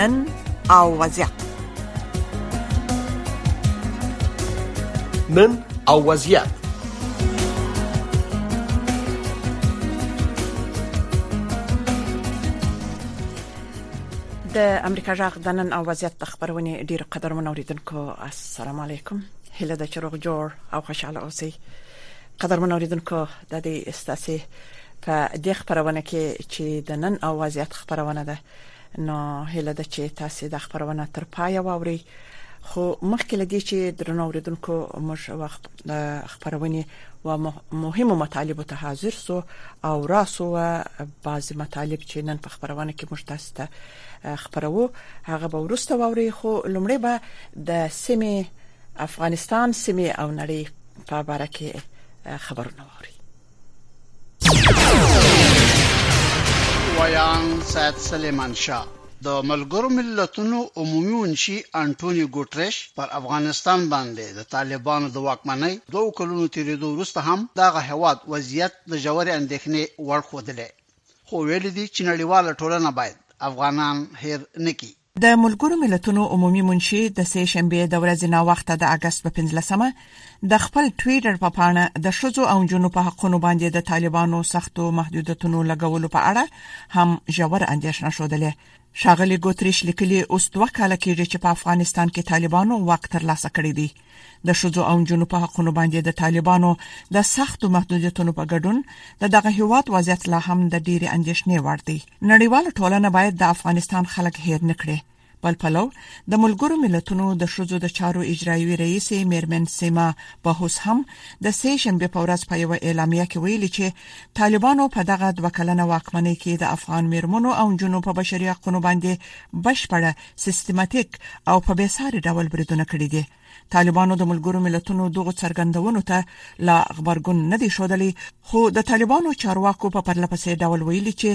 نن او وضعیت نن او وضعیت د امریکا جغ د نن او وضعیت خبرونه ډیر قدر منوریدونکو السلام علیکم هله د چروغ جوړ او خوشاله اوسئ قدرمن اوریدونکو د دې استاسي په دې خبرونه کې چې د نن او وضعیت خبرونه ده نو هله د چې تاسو د خبرونه تر پای واوري خو مخکې لدی چې درنو اوریدونکو موږ وخت خبرونه و مهمو مطالب ته حاضر سو او راسو و بعضی مطالب چې نن په خبرونه کې موږ تاسو ته خپروو هغه به ورسته واوري خو لومړی به د سیمه افغانستان سیمه او نړۍ په اړه کې خبرونه واوري ویان سید سلیمان شاه د ملګرو ملتونو عمومي منشي انټونی ګوتریش پر افغانستان باندې د طالبانو د واکمنۍ دوه کلونو تیریدو وروسته هم دغه هواد وضعیت د ژورې اندېښنې وړ خوده خو ویلي دي چې نړیواله ټولنه باید افغانان هېر نه کړي. د ملګرو ملتونو عمومي منشي د سې شنبې د ورځې ناوخته د اګست په پنځلسمه د خپل ټویټر په پاڼه د ښځو او نجونو په حقونو باندې د طالبانو سختو محدودیتونو لګولو په اړه هم ژور اندېښنه ښودلې ښاغلي ګوتریش لیکلي اوس دوه کاله کېږي چې په افغانستان کې طالبانو واک ترلاسه کړی دی د شذو او جنو په حقونو باندې د طالبانو د سختو محدودیتونو په ګډون د دغه هیواد وضعیت لا هم د ډېری اندیشنې وړ دی نړیواله ټولنه باید د افغانستان خلک هیر نکړي بل پلو د ملګرو ملتونو د شوزو د چارو اجرایوي رئیس میرمن سیما په هوس هم د سې شنبه په ورځ په یو اعلامیه کې ویلي چې طالبانو په دغه دوه کلنه واکمنۍ کې د افغان میرمنو او جنو په بشري حقوقو باندې بشپړه سیستماتیک او په بیساري ډول بریدونه کړي دي طالبانو د ملګرو ملتونو دغه څرګندونو ته لا خبرګون نه دی شودلی خو د طالبانو چارواکو په پرلپسې ډول ویلي چې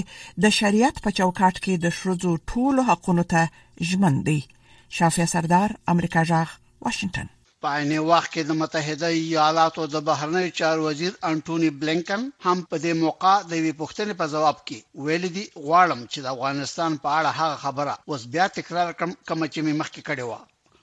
د شریعت په چوکاټ کې د شرزو ټولو حقونو ته ژمن دی شافیا سردار امریکا جاغ واشنگټن په عین وخت کې د متحده ایالاتو د بهرنیو چارو وزیر انټوني بلینکن هم په دې موقع د یوې پوښتنې په ځواب کې ویلي دي غواړم چې د افغانستان په اړه هغه خبره اوس بیا تکرار کړم کومه چې مې مخکې کړې وه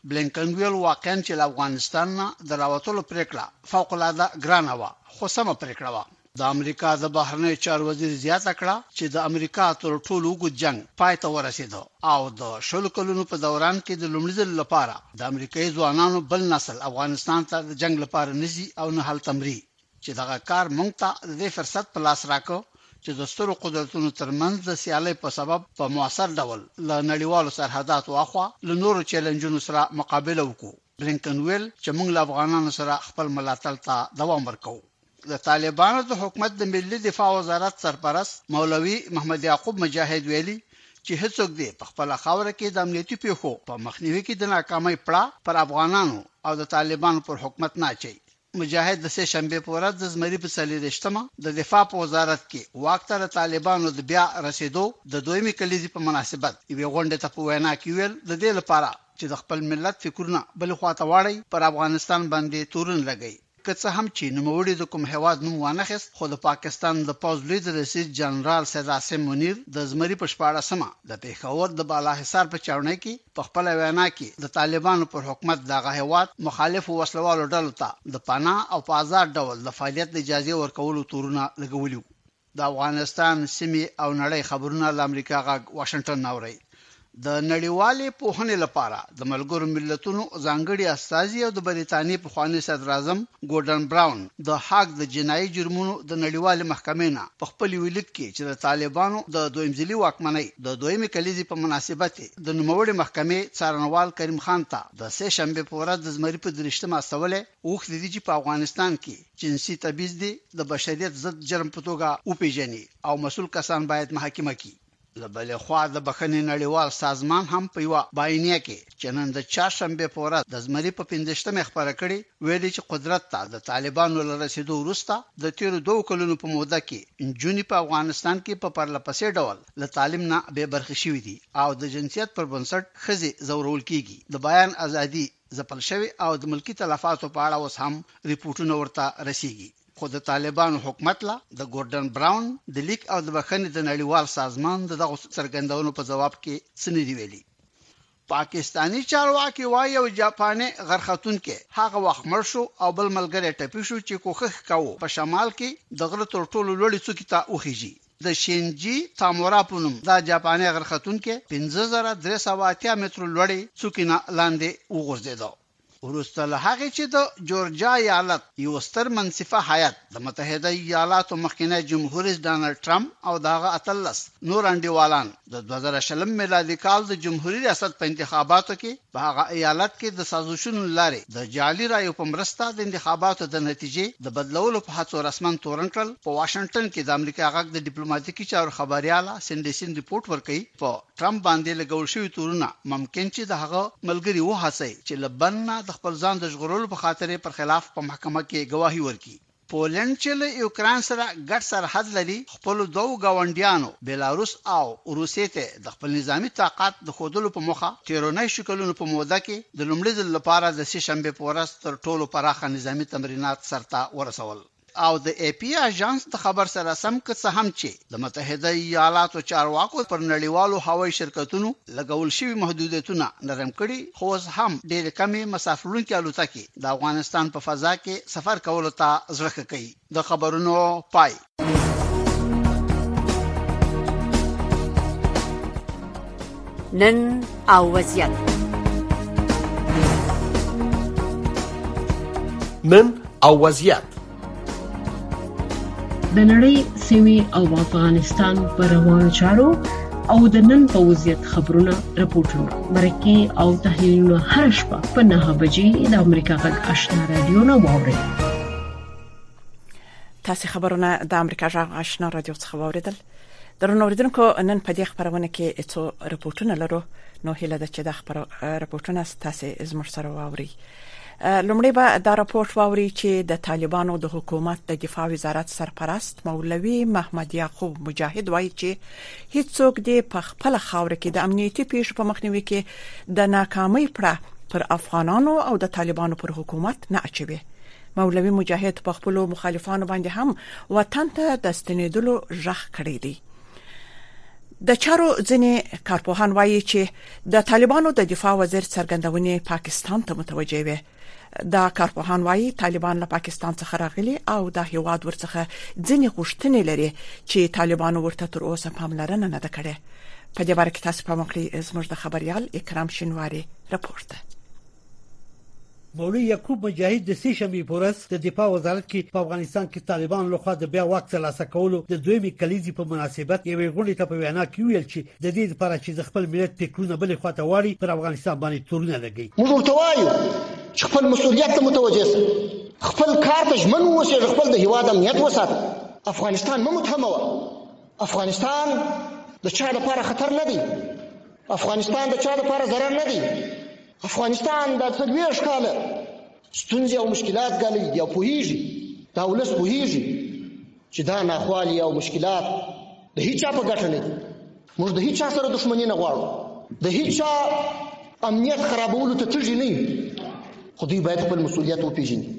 بلینکن ویل واقعا چې له افغانستان نه د راوتلو پریکړه فوق العاده ګرانه وه خو سمه پریکړه وه د امریکا د بهرنیو چارو وزیر زیاته کړه چې د امریکا تر ټولو اوږد جنګ پای ته ورسېد او د شلو کلونو په دوران کې د لومړي ځل لپاره د امریکایي ځوانانو بل نسل افغانستان ته د جنګ لپاره نه ځي او نه هلته مري چې دغه کار موږ ته د دې فرصت په لاس راکړ چې د سترو قدرتونو ترمنځ د سیالۍ په سبب په موثر ډول له نړیوالو سرحداتو اخوا له نورو چیلنجونو سره مقابله وکړو بلینکن ویل چې موږ له افغانانو سره خپل ملاتړ ته دوام ورکوو د طالبانو د حکومت د ملي دفاع وزارت سرپرست مولوي محمد یعقوب مجاهد ویلي چې هېڅوک دې په خپله خاوره کې د امنیتي پېښو په مخنیوي کې د ناکامۍ پړه پر افغانانو او د طالبانو پر حکومت نه اچوي. مجاهد د سې شنبې په ورځ د زمري په څلېرویشتمه د دفاع په وزارت کې واک ته د طالبانو د بیا رسېدو د دویمې کلیزې په مناسبت یوې غونډې ته په وینا کې وویل، د دې لپاره چې د خپل ملت فکرونه بلې خوا ته واړوي، پر افغانستان باندې تورن لګوي. که څه هم چې نوموړي د کوم هېواد نوم وانخیست، خو د پاکستان د پوځ لوی درستیز جنرال سید عاصم منیر د زمري په شپاړسمه د پېښور د بالاحصار په چاوڼۍ کې په خپله وینا کې د طالبانو پر حکومت د هغه هېواد مخالفو وسلهوالو ډلو ته د پناه او په ازاد ډول د فعالیت د اجازې ورکولو تورونه لګولي وو. د افغانستان، سیمې او نړۍ خبرونه له امریکا غږ واشنګټن اورئ. د نړیوالې پوهنې لپاره د ملګرو ملتونو ځانګړي استازي او د بریتانیې پخوانی صدراعظم ګورډن براون د هاګ د جنایي جرمونو د نړیوالې محکمې نه په خپل یوه لیک کې چې د طالبانو د دویمځلي واکمنۍ د دویمې کلیزې په مناسبت یې د نوموړې محکمې څارنوال کریم خان ته د سې شنبې په ورځ د زمري په درویشتمه استولی غوښتي دي چې په افغانستان کې جنسي تبعیض دې د بشریت ضد جرم په توګه وپېژني او مسؤل کسان باید محاکمه کړي. له بلې خوا د بښنې نړیوال سازمان هم په یوه بیانیه کې چې نن د چهارشنبې په ورځ د زمري په پنځه ویشت مه خپره کړې، ویلي چې قدرت ته د طالبانو له رسېدو وروسته د تېرو دوو کلونو په موده کې نجونې په افغانستان کې په پرله پسې ډول له تعلیم نه بې برخې شوې دي او د جنسیت پر بنسټ ښځې ځورول کېږي، د بیان ازادي ځپل شوې او د ملکي تلفاتو په اړه اوس هم رپوټونه ورته رسیږي خو د طالبانو حکومت له د ګورډن براون د لیک او د بخښنې د نړیوال سازمان د دغو څرګندونو په ځواب کې څه نه دي ویلي پاکستاني چارواکي وايي یو جاپاني غرختونکی هغه وخت مړ شو او بل ملګری ټپي شو چې کوښښ کاوه په شمال کې د غره تر ټولو لوړې څوکې ته وخیژي د شینجي تامورا په نوم دا جاپاني غرختونکی پنځه زره درې سوه اتیا مترو لوړې څوکې نه لاندې وغورځېده. وروسته له هغې چې د جورجیا ایالت یو ستر منصفه هیئت د متحده ایالاتو مخکینی جمهور رئیس ډانلډ ټرمپ او د هغه اتلس نور انډیوالان، د 2020 میلادي کال د جمهوري ریاست په انتخاباتو کې په هغه ایالت کې د سازشونو لارې د جعلي رایو په مرسته د انتخاباتو د نتیجې د بدلولو په هڅو رسمن تورن کړل په واشنگټن کې د امریکا غږ د ډیپلوماټیکي چارو خبریاله سندیسین رپورټ ورکوي په ټرمپ باندې لګول شوي تورونه ممکن چې د هغه ملګري وهڅوي چې له بن نه د خپل ځان د ژغورلو په خاطر پر خلاف په محکمه کې ګواهي ورکړي پولنډ چې له یوکراین سره ګډ سرحد لري، خپلو دوو ګاونډیانو بلاروس او روسیې ته د خپل نظامي طاقت د ښودلو په موخه تېرو نهشو کلونو په موده کې د لومړي ځل لپاره د سې شنبې په ورځ تر ټولو پراخه نظامي تمرینات سرته ورسول. او د اې پي اژانس د خبر سره سم که څه هم چې د متحده ایالاتو چارواکو پر نړیوالو هوایي شرکتونو لګول شوي محدودیتونه نرم کړي خو اوس هم ډېرې کمې مسافروړونکې الوتکې د افغانستان په فضا کې سفر کولو ته زړه ښه کوي د خبرونو پای نن او وضعیت نن او وضعیت د نړۍ سیمې او افغانستان پر روانو چارو او د نن په وضعیت خبرونه رپورټونه مرکه او تحلیلونه هر شپه په 9 بجې د امریکا غږ آشنا رادیو نه واوري تاسو خبرونه د امریکا غږ آشنا رادیو څخه واوریدل درنو اوریدونکو نن په دې خبرونه کې څو رپورټونه لرو نو هیله ده چې دا خبر رپورټونه تاسو زموږ سره واوري لومړی به دا راپورټ واوري چې د طالبانو د حکومت د دفاع وزارت سرپرست مولوي محمد یعقوب مجاهد وایي چې هیڅوک دې په خپل خاور کې د امنیتي پیښو په مخنیوي کې د ناکامۍ پړه پر افغانانو او د طالبانو پر حکومت نه اچوي مولوي مجاهد په خپل مخالفانو باندې هم وطن ته د ستنیدلو ژغ کړی دی د چارو ځینې کارپوهان وایي چې د طالبانو د دفاع وزیر څرګندونې پاکستان ته متوجه وي دا کارپوهان وایي طالبان له پاکستان څخه راغلي او دا هیواد ورڅخه ځینې غوښتنې لري چې طالبانو ورته تر اوسه پاملرنه نه ده کړې په دې باره کې تاسو په مخکې زموږ د خبريال اکرام شینواری راپورته مولوي یعقوب مجاهد د سې شنبې په ورځ د دفاع وزارت کې په افغانستان کې طالبانو لخوا د بیا واک ترلاسه کولو د دویمې کلیزې په مناسبت یوې غونډې ته په وینا کې ویل چې د دې لپاره چې د خپل ملت فکرونه بلې خواته واړي پر افغانستان باندې تورونه لګي موږ ورته وایو چې خپل مسولیت ته متوجه شئ خپل کار ته ژمن اوسئ خپل د هیواد امنیت وساتئ افغانستان مه متهموه افغانستان د چا لپاره خطر نه دی افغانستان د چا لپاره ضرر نه دی افغانستان د څلوېښت کاله ستونزې او مشکلات ګاللي دي او پوهېږي دا ولس پوهېږي چې دا ناخوالې او مشکلات د هیچا په ګټه نه دي موږ د هیچا سره دښمني نه غواړو د هیچا امنیت خرابولو ته تږي نه یو خو دوی باید خپل مسولیت وپېژني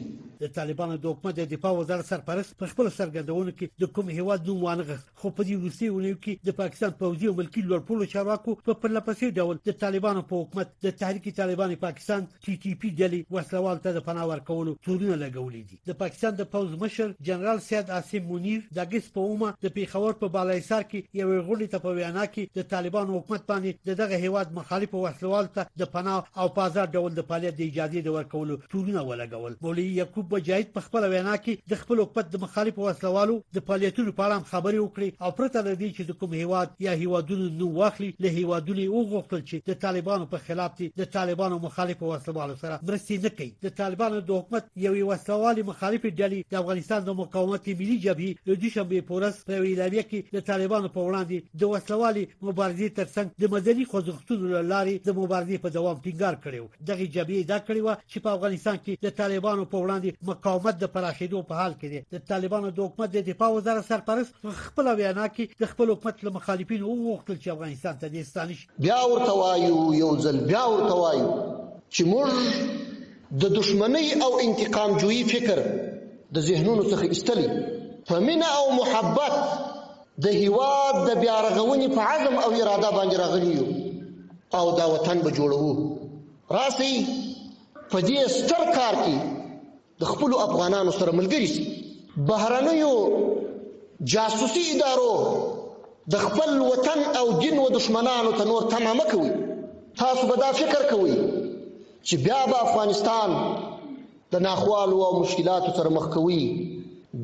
د طالبانو د حکومت د دفاع وزارت سرپرست په خپل څرګندونو کې د کوم هیواد نوم وانغښت خو په دې وروستیو اونیو کې د پاکستان پوځي او ملکي لوړپوړو چارواکو په پرلپسې ډول د طالبانو په حکومت د تحریک طالبان پاکستان ټي ټي پي ډلې وسلوال ته د پناه ورکولو تورونه لګولي دي د پاکستان د پوځ مشر جنرال سید عاصم منیر د اګست په اومه د پیښور په بالاحصار کې یو غونډه ته په وینا کې د طالبانو حکومت باندې د دغه هیواد مخالف وسلوال ته د پناه او پازار ډول د فعالیت د اجازه د ورکولو تورونه ولګول ډول مولوي یعقوب مجاهد په خپل وینا کې د خپل حکومت د مخالفو وسلوالو د فعالیتونو په اړه خبرې وکړې او پرته له دې چې د کوم هیواد یا هیوادونو نو واخلي له هیوادونو وغوښتل چې د طالبانو په خلاف دي د طالبانو مخالفو وسلوالو سره مرستې نه کوي د طالبانو د حکومت یوې وسلوالي مخالفې ډلې د افغانستان د مقاومت ملي جبهې د دوشنبه په ورځ په اعلامیه کې د طالبانو په وړاندې د وسلوالي مبارزې ترڅنګ د مدني خوځښتونو لارې د مبارزې په دوام ټینګار کړو دغه جبهې دا کړې و چې په افغانستان کې د طالبانو په وړاندې مقاومت د پراخېدو په حال کې دی د طالبانو د حکومت د دفاع وزارت سرپرست خپل وینا کې د خپل حکومت له مخالفینو وغوښتل چې افغانستان ته دې ستانه شي بیا ورته وایو یو ځل بیا ورته وایو چې موږ د دشمنۍ او انتقام جویي فکر د ذهنونو څخه ایستلی په مینه او محبت د هیواد د بیارغونې په عزم او اراده باندې راغلی یو او دا وطن به جوړوو راسئ په دې ستر کار کې د خپل افغانانو سره ملګری شي بهرنیو جاسوسي ادارو د خپل وطن او دین و دشمنانو ته نور تمه مه کوئ تاسو به دا فکر کوئ چې بیا به افغانستان د ناخوالو او مشکلاتو سره مخ کوي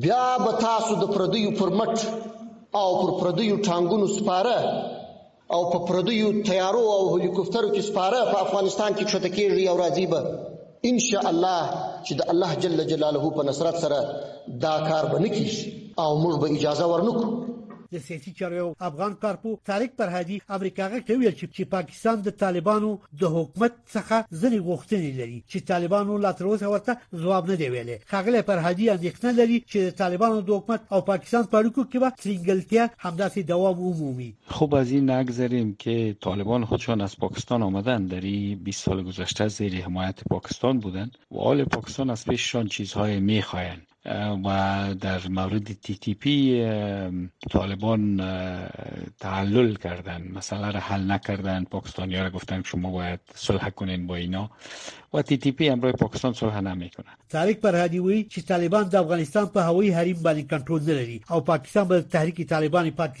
بیا به تاسو د پردیو پر مټ او پر پردیو ټانګونو سپاره او په پردیو تیارو او هلیکوپترو کې سپاره په افغانستان کې چوت کېږي او راځي به ان شاء الله چې د الله جل جلاله په نصرت سره دا کار به نکیش او موږ به اجازه ورنکو د سیاسي چارو یو افغان کارپو طارق پرهادي امریکا غږ ته ویل چې پاکستان د طالبانو د حکومت څخه ځنې غوښتنې لري چې طالبانو لا تر اوسه ورته ځواب نه دی ویلی خاغلی فرهادي اندېښنه لري چې د طالبانو د حکومت او پاکستان په اړیکو کې به ترینګلتیا همداسې دوام ومومي خوب از این نگذریم که طالبان خودشان از پاکستان آمدن در این 20 سال گذشته زیر حمایت پاکستان بودند و حال پاکستان از پیششان چیزهای میخواهند و در مورد تی تی پی طالبان تعلل کردن مسئله را حل نکردن پاکستانی ها را گفتن شما باید صلح کنین با اینا و تی تی پی امروی پاکستان صلح نمی کنن طارق پرهادی وی چی طالبان د افغانستان په هوایی حریم باندې کنټرول نلری او پاکستان به تحریک طالبان پاکستان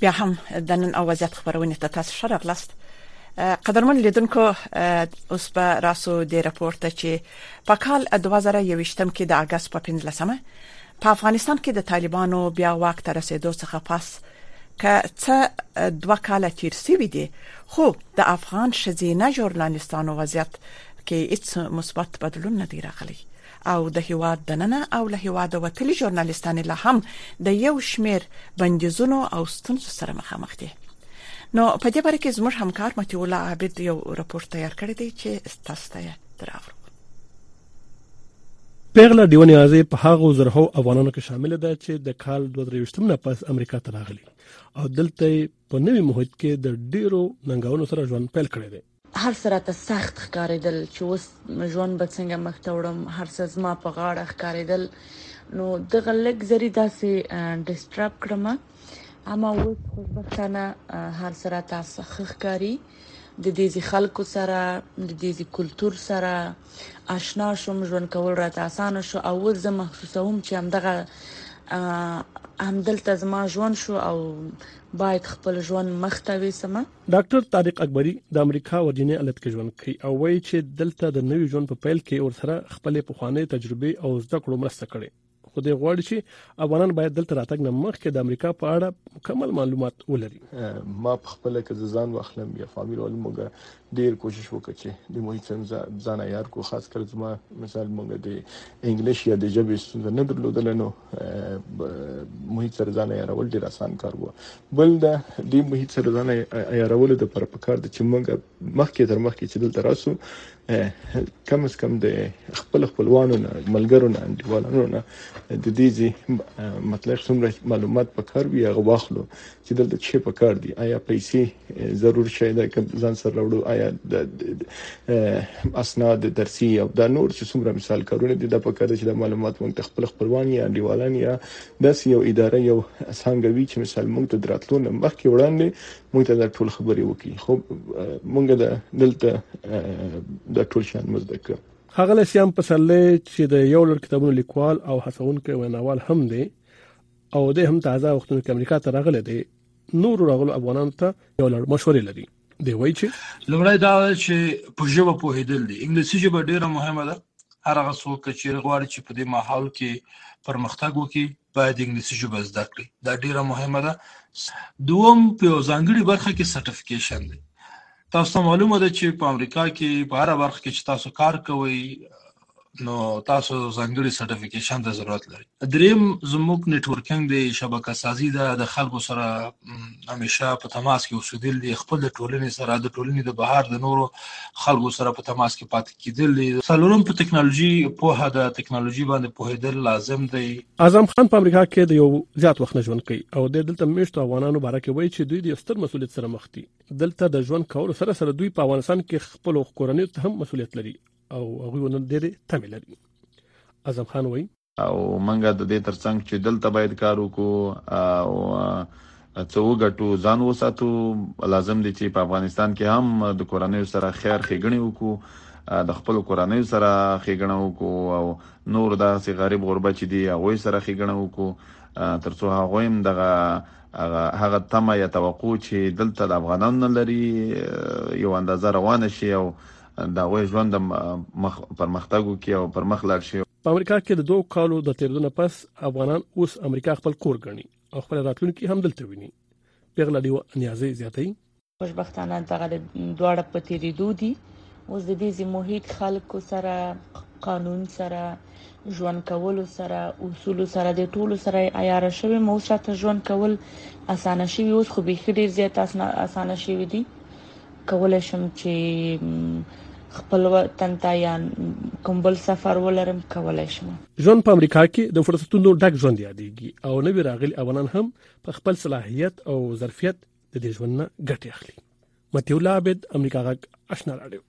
بیا هم د نن او وضعیت خبرونه ته تاسو ښه راغلاست قدرمن لیدونکو اوس به راسو د راپور ته چې په کال 2021 کې د اگست په 15مه په افغانستان کې د طالبانو بیا واک ته رسیدو څخه پس که څه دوه کال تیر شوی دی خو د افغان شزینه ژورنالیستانو وضعیت کې هیڅ مثبت بدلون نه دی راغلی او د هیواد دننه او له هیواده وتلي ژورنالیستان لا هم د یو شمیر بندیزونو او ستونزو سره مخامخ دي نو په دې باره کې زموږ همکار متي الله عابد یو راپور تیار کړی دی چې تاسو ته دراغلو پیغله دیو نیازی په هغو زرهو افغانانو کې شامل ده چې د کال 2023 نه پس امریکا ته راغلي او دلته په نوي محیط کې د ډیرو ننګونو سره ژوند پیل کړی دی هر څه راته سخت ښکارېدل چې اوس ژوند به څنګه مخته وړم، هر څه زما په غاړه ښکارېدل، نو دغه لږ زري داسې ډسټرب کړم، اما اوس خوشبختانه هر څه راته ښه ښکاري، د دې ځي خلکو سره، د دې ځي کلتور سره اشنا شوم، ژوند کول راته اسانه شو او اوس زه محسوسوم چې همدغه همدلته زما ژوند شو او باید خپل ژوند مخته ویسم. ډاکټر طارق اکبري د امریکا ورجینیا ایالت کې ژوند کوي او وایي چې دلته د نوي ژوند په پیل کې ورسره خپلې پخوانۍ تجربې او زده کړو مرسته کړې خو دی غواړي چې افغانان باید دلته راتګ نه مخکې د امریکا په اړه مکمل معلومات ولري ما په خپل کې ځان واخلم یا فامیل ولوم موږ ډیر کوشش وکړ چې د محیط سم ځان عیار کو خاص کر زما مثال موږ د انګلیش یا د ژبې ستونزه نه درلودل نو محیط سره ځان عیارول ډیر اسان کار وو بل د دې محیط سره ځان عیارول د پر پکار د چې موږ مخکې تر مخکې چې دلته راسو کم از کم د خپل خپلوانو نه ملګرو نه انډیوالانو نه د دې ځي مطلب څومره معلومات پکار وي هغه واخلو چې دلته څه په کار دي آیا پیسې ضرور شي دا کوم ځان سره راوړو آیا د اسناد درسي او دا نور چې څومره مثال کارونه دي د په کار چې د معلومات مونږ خپل خپلوان یا انډیوالان یا د یو اداره یو څنګه وی چې مثال مونږ ته دراتلو نه مخکې وړاندې مونږ ته د ټول خبرې وکي خو مونږ د دلته د ټول شان مزده کړ هغه لسیام پسلې چې د یو لړ کتابونو لیکوال او هڅونکو ویناوال هم دی او د هم تازه وختونو کې امریکا ته راغلی دی نور راغلو افغانانو ته یو لړ مشورې لري دی وایي چې لومړی دا چې په ژبه پوهېدل دي انګلیسي ژبه ډیره مهمه ده هر هغه څوک چې غواړي چې په دې ماحول کې پرمختګ وکړي باید انګلیسي ژبه زده کړي دا ډیره مهمه ده دوم په ځانګړي برخه کې سرټیفیکیشن دی تاسو معلومه ده چې په امریکا کې په هر برخه کې چې تاسو کار کوئ نو تاسو ځانګړي سرټیفیکیشن ته ضرورت لري دریم زموږ نتورکینګ دی شبکه سازي ده د خلکو سره همیشه په تماس کې اوسېدل دي خپل ټولنې سره د ټولنې د بهر د نورو خلکو سره په تماس کې پاتې کېدل دي څلورم په ټکنالوژي په هغه د ټکنالوژي باندې په هدر لازم دی اعظم خان په امریکا کې د یو زیات وخت نه ژوند کوي او د دلته میشتو افغانانو باره کې وایي چې دوی د ستر مسولیت سره مخ دي دلته د ژوند کولو سره سره دوی په افغانستان کې خپل کورنۍ ته هم مسولیت لري او هغه ونه ډېرې تمې لري اعظم خان وایي او منګه د دې ترڅنګ چې دلته باید کار وکړو او څو ګټو ځان وساتو لازم دي چې په افغانستان کې هم د کورنۍ سره خیر خېګنې وکړو د خپل کورنۍ سره خېګنه وکړو او نور دا سي غریب غربه چې دی هغه سره خېګنه وکړو ترڅو هغه هم دغه هغه تمه یا توقع چې دلته د افغانانو لري یو اندازه روانه شي او د هغوی ژوند د مخ پرمختګ وکړي او پر مخ لاړ شي. په امریکا کې د دوو کالو د تېرېدو نه پس افغانان اوس امریکا خپل کور ګڼي او خپله راتلونکې هم دلته ویني. پیغله ډیوه نیازۍ زیاتوي. خوشبختانه دغه دواړه په تېرېدو دي، اوس د دې ځای محیط، خلکو سره، قانون سره، ژوند کولو سره، اصولو سره د ټولو سره عیاره شوی یم، اوس راته ژوند کول اسانه شوي، اوس خو بیخي ډېر زیات اسانه شوي دي. کولای شم چې خپل وطن ته یا کوم بل سفر ولرم کولای شم ژوند په امریکا کې د فرصتونو ډک ژوند یادېږي او نوی راغلي افغانان هم په خپل صلاحیت او ظرفیت د دې ژوند نه ګټه اخلي متي الله عبد امریکا غږ آشنا راډیو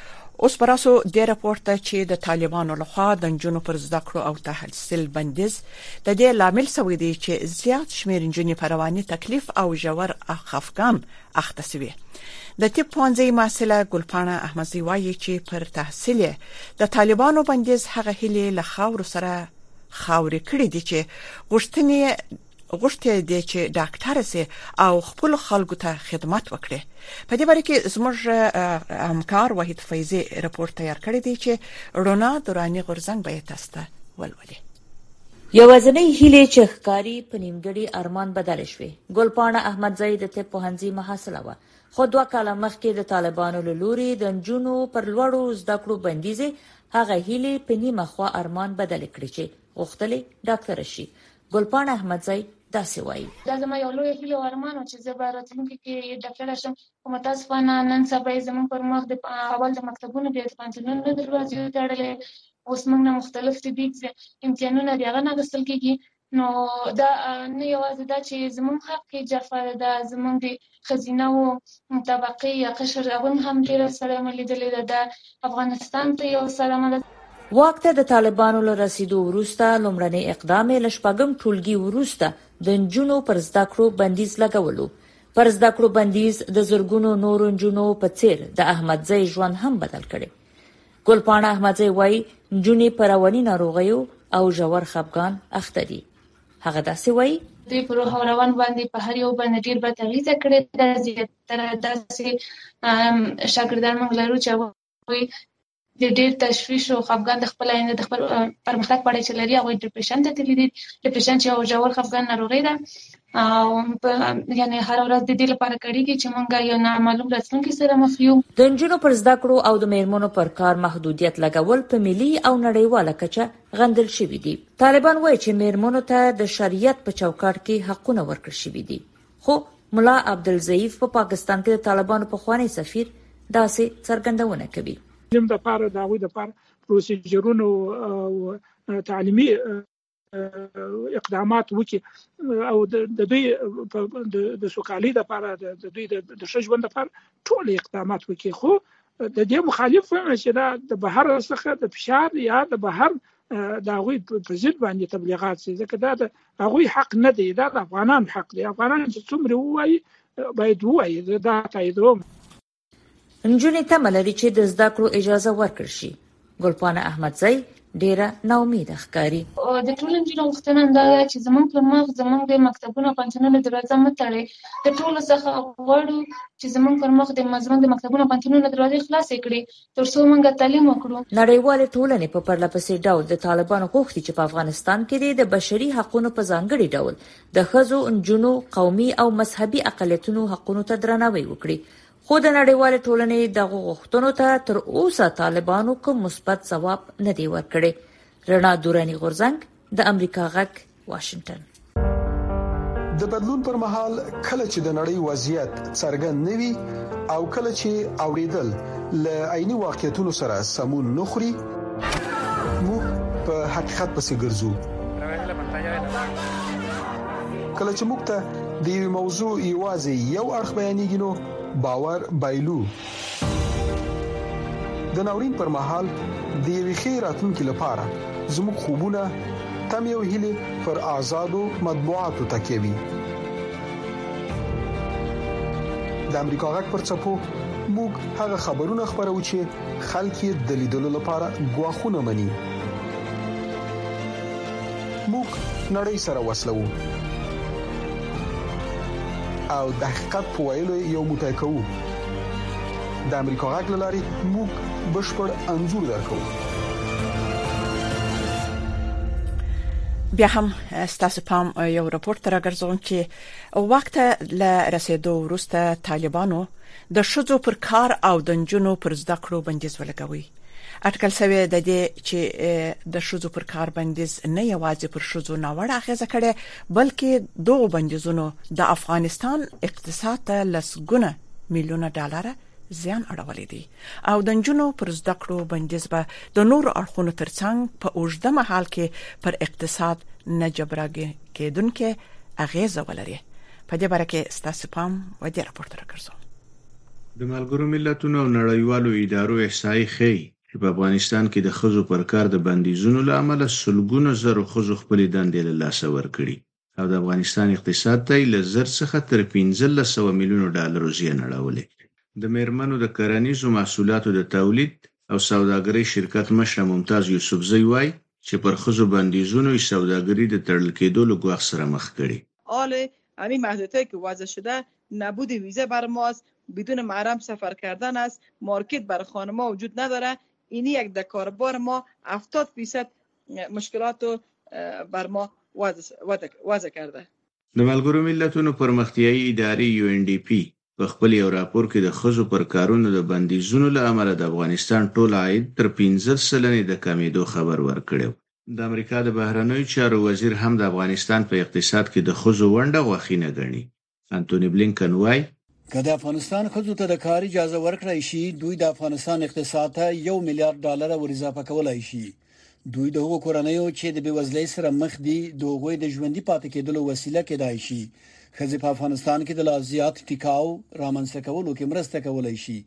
اوس به راسو دې رپورټ ته چې د طالبانو لخوا د نجونو پر زده کړو او تحصیل بندیز د دې لامل شوی دی چې زیات شمیر نجونې په رواني تکلیف او ژور خفګان اخته شوي د طب پوهنځي محصله ګلپاڼه احمدزی وایي چې پر تحصیل د طالبانو بندیز هغه هلي له خاور سره خاورې کړې دي چې غوښتنې غوښتي دي چې ډاکټر سي او خپل خلکو ته خدمت وکړي په دې باره کې زموږ همکار وحید فیضي رپورت تیار کړی دی چې رونا دوراني غورزنګ به یې تاسو ته ولولي یوازنۍ هیلې چې ښکاري په نیمګړي ارمان بدلې شوې ګلپاڼه احمدزۍ د طب پوهنځي محصله وه خو دوه کاله مخکې د طالبانو له لوري د نجونو پر لوړو زده کړو بندیزې هغه هیلې په نیمه خوا ارمان بدلې کړې چې غوښتلې ډاکټر شي ګلپاڼه احمدزی داسې وایي دا زما یو لوی هیله او ارمان و چې زه به راتلونکي کې ډاکټره شم خو متاسفانه نن سبا یې زموږ پر مخ د اول د مکتبونو بیا د پوهنتونونو د دروازې وتړلې اوس موږ نه مختلف طبي امتحانونه د هغه نه اخیستل کېږي نو دا نه یوازې دا چې زموږ حق کې جفا ده دا زموږ د ښځینه وو طبقې یا قشر هغوی هم ډېر سړی مو لیدلی ده دا افغانستان ته یو صدمه ده. واک ته د طالبانو له رسیدو وروسته لومړنی اقدام یې له شپږم ټولګي وروسته د نجونو پر زده کړو بندیز لګول و. پر زده کړو بندیز د زرګونو نورو نجونو په څیر د احمدزۍ ژوند هم بدل کړی. ګلپاڼه احمدزۍ وایي، نجونې په رواني ناروغیو او ژور خپګان اخته دي. هغه داسې وایي دوی پر روح او روان باندې په هر یو باندې ډیر بد اغیزه کړې ده زیاتره داسې شاګردان موږ لرو چې هغوی د ډیر تشویش او خفګان د خپل آینده د خپل پرمختګ په اړه چې لري هغوی ډیپریشن ته تللي دي ډیپریشن چې یو ژور خفګان ناروغي ده او یعنی هر ورځ د دې لپاره کړیږي چې مونږ یو نامعلوم راتلونکي سره مخ یو د نجونو پر زده کړو او د میرمنو پر کار محدودیت لګول په ملي او نړیواله کچه غندل شوي دي طالبان وایي چې میرمنو ته د شریعت په چوکاټ کې حقونه ورکړل شوي دي خو ملا عبدالضعیف په پاکستان کې د طالبانو په خوانی سفیر داسې څرګندونه کوي علم د پاره د هغوی د پاره پروسیجرونه او تعلیمي اقدامات وکړي او د دوی د سوکالۍ لپاره د دوی د ښه ژوند لپاره ټول اقدامات وکړي خو د دې مخالف وم چې دا د بهر څخه د فشار یا د بهر د هغوی په ضد باندې تبلیغات سي ځکه دا د هغوی حق نه دی دا د افغانان حق دی افغانان چې څومره وایي باید وایي دا تاییدوم نجونې تمه لري چې د زده کړو اجازه ورکړ شي ګلپانه احمدزی ډیره نا امیده ښکاري. د ټولو نجونو غوښتنه همدا ده چې زموږ پر مخ زموږ د مکتبونو او پوهنتونونو دروازه مه تړئ. د ټولو څخه غواړو چې زموږ پر مخ زموږ د مکتبونو او پوهنتونونو دروازې خلاصې کړي تر څو موږ تعلیم وکړو. نړیوالې ټولنې په پرله پسې ډول د طالبان غوښتي چې په افغانستان کې دې د بشري حقونو په ځانګړي ډول د ښځو، نجونو، قومي او مذهبي اقلیتونو حقونو ته درناوی وکړي. خو د نړیوالې ټولنې دغو غوښتنو ته تر اوسه طالبانو کوم مثبت ځواب نه دی ورکړی رڼا دورانی غورزنګ د امریکا غک واشنگټن د بدلون پر مهال کله چې د نړۍ وضعیت څرګند نه وي او کله چې اوریدل ل عیني واقعیتونو سره سمون نخري موږ په حقیقت پسې ګرځو کله چې موږ ته د یو موضوع یوازې یو اړخ بیانېږي نو باور بایلو د ناورین پر مهال د یوې خې راتلونکو لپاره زموږ خوبونه تم یو هلي پر آزادو مطبوعاتو تکیوي د امریکا غږ پر چپو موږ هغه خبرونه خبرو چې خلک یې د لیدلو لپاره غواخونه مني موږ نړۍ سره وسلو او د حقیقت په ویلو یو موټی کوو د امریکا غږ لاري موږ بشپړ انزور درکو بیا هم ستاسو پام یو راپورټ ترګرځوم چې وخت له رسیدو وروسته طالبانو د ښځو پر کار او د نجونو پر زده کړو بندیز ولګوي اټکل شوې ده دې چې د ښځو پر کار بندیز نه یوازې پر ښځو ناوړه اغیزه کړي بلکې دغه بندیزونو د افغانستان اقتصاد ته لسګونه میلیونه ډالر زیان اړولې دي او د نجونو پر زده کړو بندیز به د نورو اړخونو ترڅنګ په اوږده مهال کې پر اقتصاد نه جبران کېدونکې اغیزه ولري په دې باره کې ستاسو پام و دې راپور ته راګرځوم. د ملګرو ملتونو او نړیوالو ادارو احصایې ښيي، چې په افغانستان کې د ښځو پر کار د بندیزونو له امله سلګونو زرو ښځو خپلې دندې له لاسه ورکړي او د افغانستان اقتصاد ته یې له زر څخه تر پنځلس سوه میلیونو ډالرو زیان اړولی. د مېرمنو د کرنیزو محصولاتو د تولید او سوداګرۍ شرکت مشره ممتاز یوسفزۍ وايي، چې پر ښځو بندیزونو یې سوداګري د تړل کېدو له ګواښ سره مخ کړې. حال همین محدودیتهایی که وضع شده نبود ویزه بر ماست، بدون محرم سفر کردن است، مارکت بر خانمها وجود نداره، اینی یک در کاروبار ما هفتاد فیصد مشکلات بر ما وضع کرده. د ملګرو ملتونو پرمختیایي ادارې، یو این ډي پي، په خپل یو راپور کې د ښځو پر کارونو د بندیزونو له امله د افغانستان ټول عاید تر پنځه سلنې د کمېدو خبر ورکړی و. د امریکا د بهرنیو چارو وزیر هم د افغانستان په اقتصاد کې د ښځو ونډه غوښینه ګڼي. انتوني بلینکن وايي، که د افغانستان خځو ته د کار اجازه ورکړای شي دوی د افغانستان اقتصاد ته یو میلیارډ ډالر ور اضافه کولای شي دوی د هغو کورنیو چې د بیوزلۍ سره مخ دي د هغوی د ژوندۍ پاتې کېدلو وسیله کېدای شي خځې په افغانستان کې د لا زیات ټیکاو رامنځته کولو کې مرسته کولای شي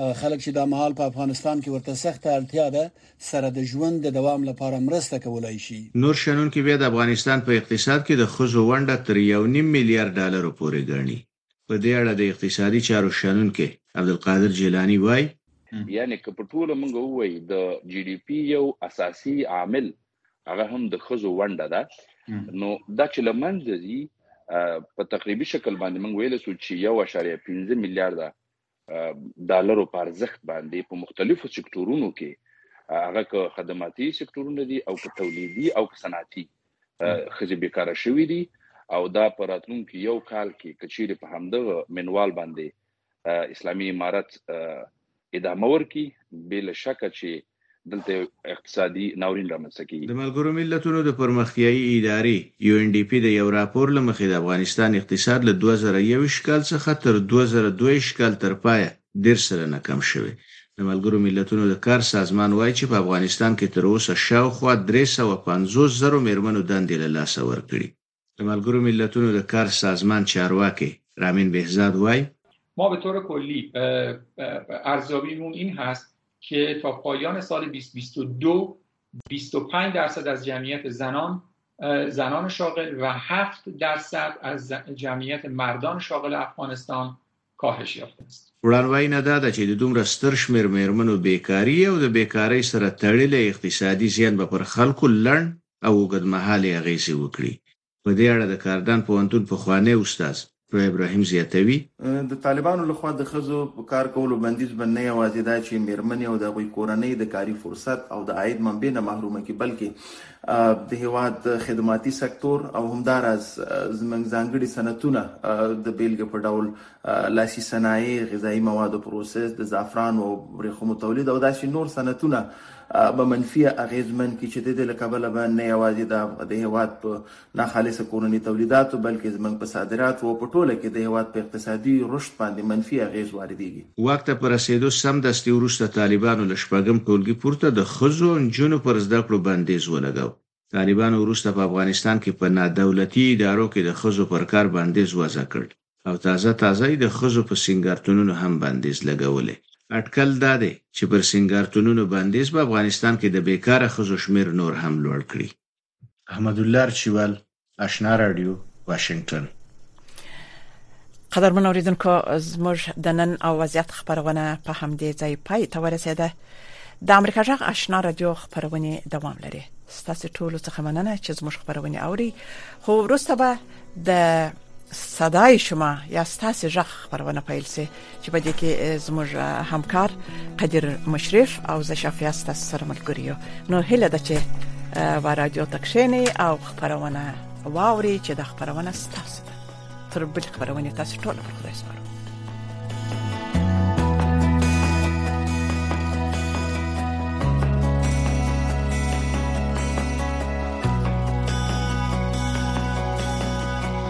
هغه خلک چې د مهال په افغانستان کې ورته سخت اړتیا ده سره د ژوند د دوام لپاره مرسته کولای شي نور شنونکي بیا د افغانستان په اقتصاد کې د خځو ونډه تر یو نیم میلیارډ ډالرو پورې ګڼي په دې اړه د اقتصادي چارو شنونکی عبدالقادر جیلاني وايي. یعنې که په ټوله موږ ووایو د جي ډي پي یو اساسي عامل هغه هم د ښځو ونډه ده، نو دا چې له منځه ځي په تقریبي شکل باندې موږ ویلی شو چې یو اعشاریه پنځه میلیارده ډالرو په ارزښت باندې په مختلفو سکتورونو کې هغه که خدماتي سکتورونه دي او که تولیدي او که صنعتي خزي بیکاره شوې دي او دا په راتلونکي یو کال کې کچيري په همدغه منوال باندې اسلامي امارت ادامه ورکي بل شک چې دلته اقتصادي ناورین رامنځته کیږي. د ملګرو ملتونو د پرمختیایي ادارې، یو این ډي پي، د یو راپور له مخې د افغانستان اقتصاد له دوه زره یوویشت کال څخه تر دوه زره دوه ویشت کال تر پایه دېرش سلنه کم شوی. د ملګرو ملتونو د کار سازمان وایي چې په افغانستان کې تر اوسه شاوخوا درې سوه پنځوس زرو مېرمنو دندې له لاسه ورکړي. د ملګرو ملتونو د کار سازمان چارواکي رامین بهزاد وایي ما به طور کلی ارزیابیمون این هست که تا پایان سال 2022 25 درصد از جمعیت زنان زنان شاغل و 7 درصد از جمعیت مردان شاغل افغانستان کاهش یافته است وړاندوینه دا ده چې د دومره ستر شمیر میرمنو بیکاری او د بیکاری سره تړلی اقتصادي زیان به پر خلکو لړن او اوږدمهالې اغېزې وکړي. په دې اړه د کاردان پوهنتون پخوانی استاد طوع ابراهیم زیاتوي. د طالبانو له خوا د ښځو په کار کولو بندیز به نه یوازې دا چې مېرمنې او د هغوی کورنۍ د کاري فرصت او د عاید منبع نه محرومه کړي، بلکې د هېواد خدماتي سکتور او همداراز زموږ ځانګړي صنعتونه د بېلګې په ډول لاسي صنایع، غذایي موادو پروسس، د زعفرانو او ورېښمو تولید او داسې نور صنعتونه به منفي اغېزمن کړي چې د دې له کبله به نه یوازې د هېواد په ناخالصه کورني تولیداتو بلکې زموږ په صادراتو او په ټوله کې د هېواد په اقتصادي رشد باندې منفي اغېز واردېږي. واک ته په رسېدو سمدستي وروسته طالبانو له شپږم ټولګي پورته د ښځو او نجونو پر زده کړو بندیز ولګاوه. طالبانو وروسته په افغانستان کې په نا دولتي ادارو کې د ښځو پر کار بندیز وضع کړ او تازه تازه یې د ښځو په سینګارتونونو هم بندیز لګولی. اټکل دا دی چې پر سینګارتونونو بندیز به افغانستان کې د بې کاره ښځو شمېر نور هم لوړ کړي. احمدالله ارچیوال اشنا راډیو واشنگټن قدرمن اوریدونکو زموږ د نن او وضعیت خبرونه په همدې ځای پای ته ورسیده د امریکا جغ آشنا رادیو خبرونه دوام لري ستاسو ټول څخه مننه چې زموږ خبرونه اوري خو ورسته به د صداي شما یا ستاسو جغ خبرونه پیل سي چې په دې کې زموږ همکار قدیر مشرف او زه شافیا ستاسو سره ملګری یو نو هله د چې و رادیو تکښینی او خبرونه واوري چې د خبرونه ستاسو ده تر بل خبرونه تاسو ټول پر خدای سپارو